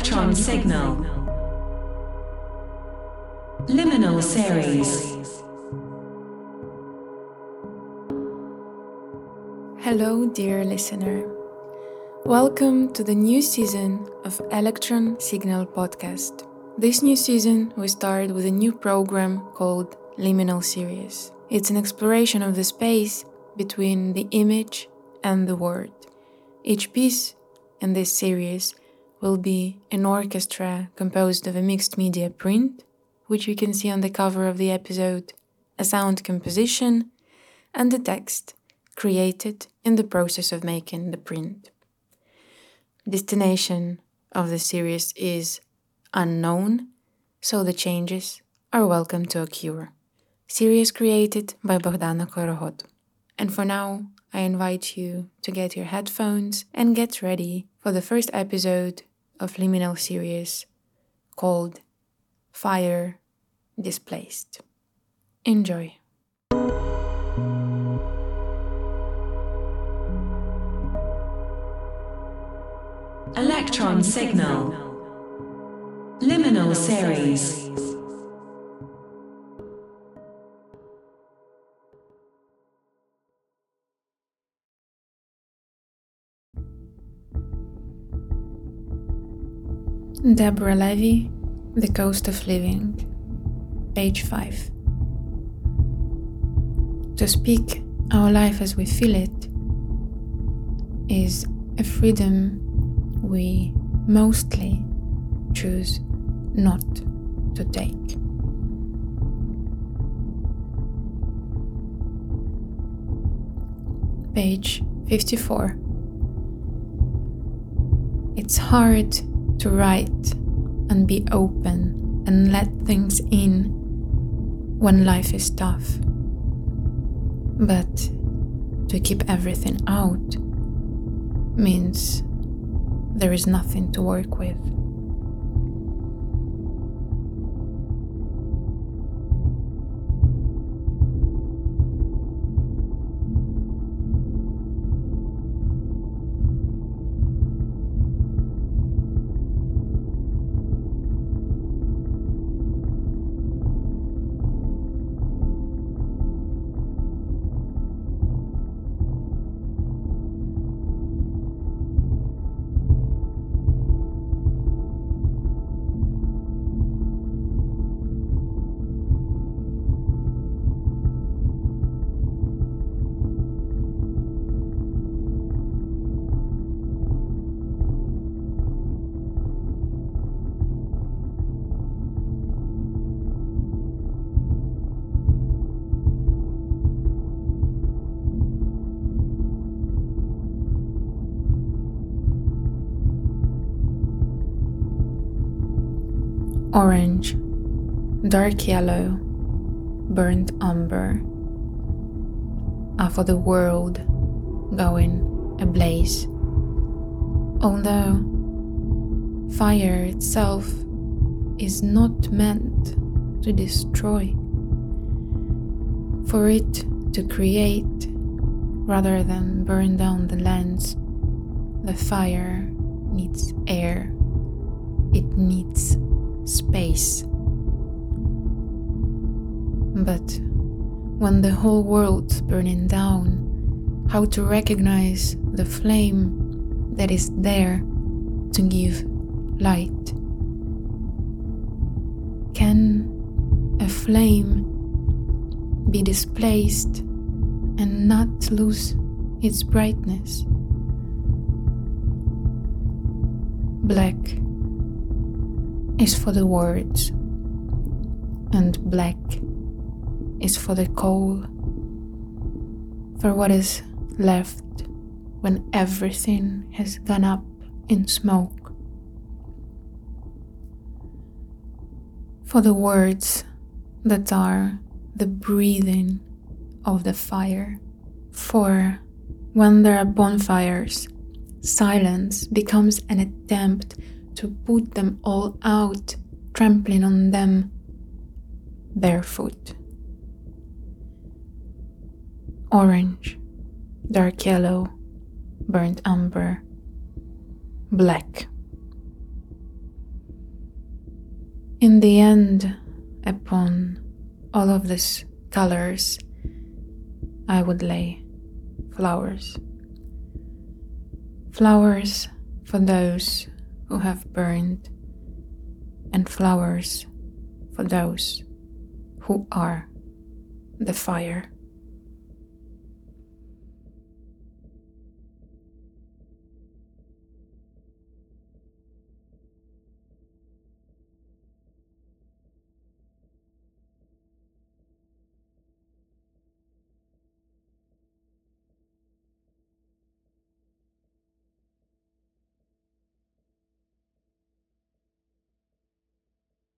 Electron Signal. Liminal Series. Hello, dear listener. Welcome to the new season of Electron Signal podcast. This new season, we start with a new program called Liminal Series. It's an exploration of the space between the image and the word. Each piece in this series will be an orchestra composed of a mixed media print, which you can see on the cover of the episode, a sound composition, and a text created in the process of making the print. Destination of the series is unknown, so the changes are welcome to occur. Series created by Bohdana Korohod. And for now, I invite you to get your headphones and get ready for the first episode of Liminal series called Fire Displaced. Enjoy. Electron Signal. Liminal Series. Deborah Levy, The Cost of Living, page 5. To speak our life as we feel it is a freedom we mostly choose not to take. Page 54. It's hard to write and be open and let things in when life is tough. But to keep everything out means there is nothing to work with. Orange, dark yellow, burnt umber are for the world going ablaze. Although fire itself is not meant to destroy, for it to create rather than burn down the lands, the fire needs air, it needs space. But when the whole world's burning down, how to recognize the flame that is there to give light? Can a flame be displaced and not lose its brightness? Black is for the words, and black is for the coal, for what is left when everything has gone up in smoke. For the words that are the breathing of the fire. For when there are bonfires, silence becomes an attempt to put them all out, trampling on them barefoot. Orange, dark yellow, burnt umber, black. In the end, upon all of these colors, I would lay flowers. Flowers for those who have burned, and flowers for those who are the fire.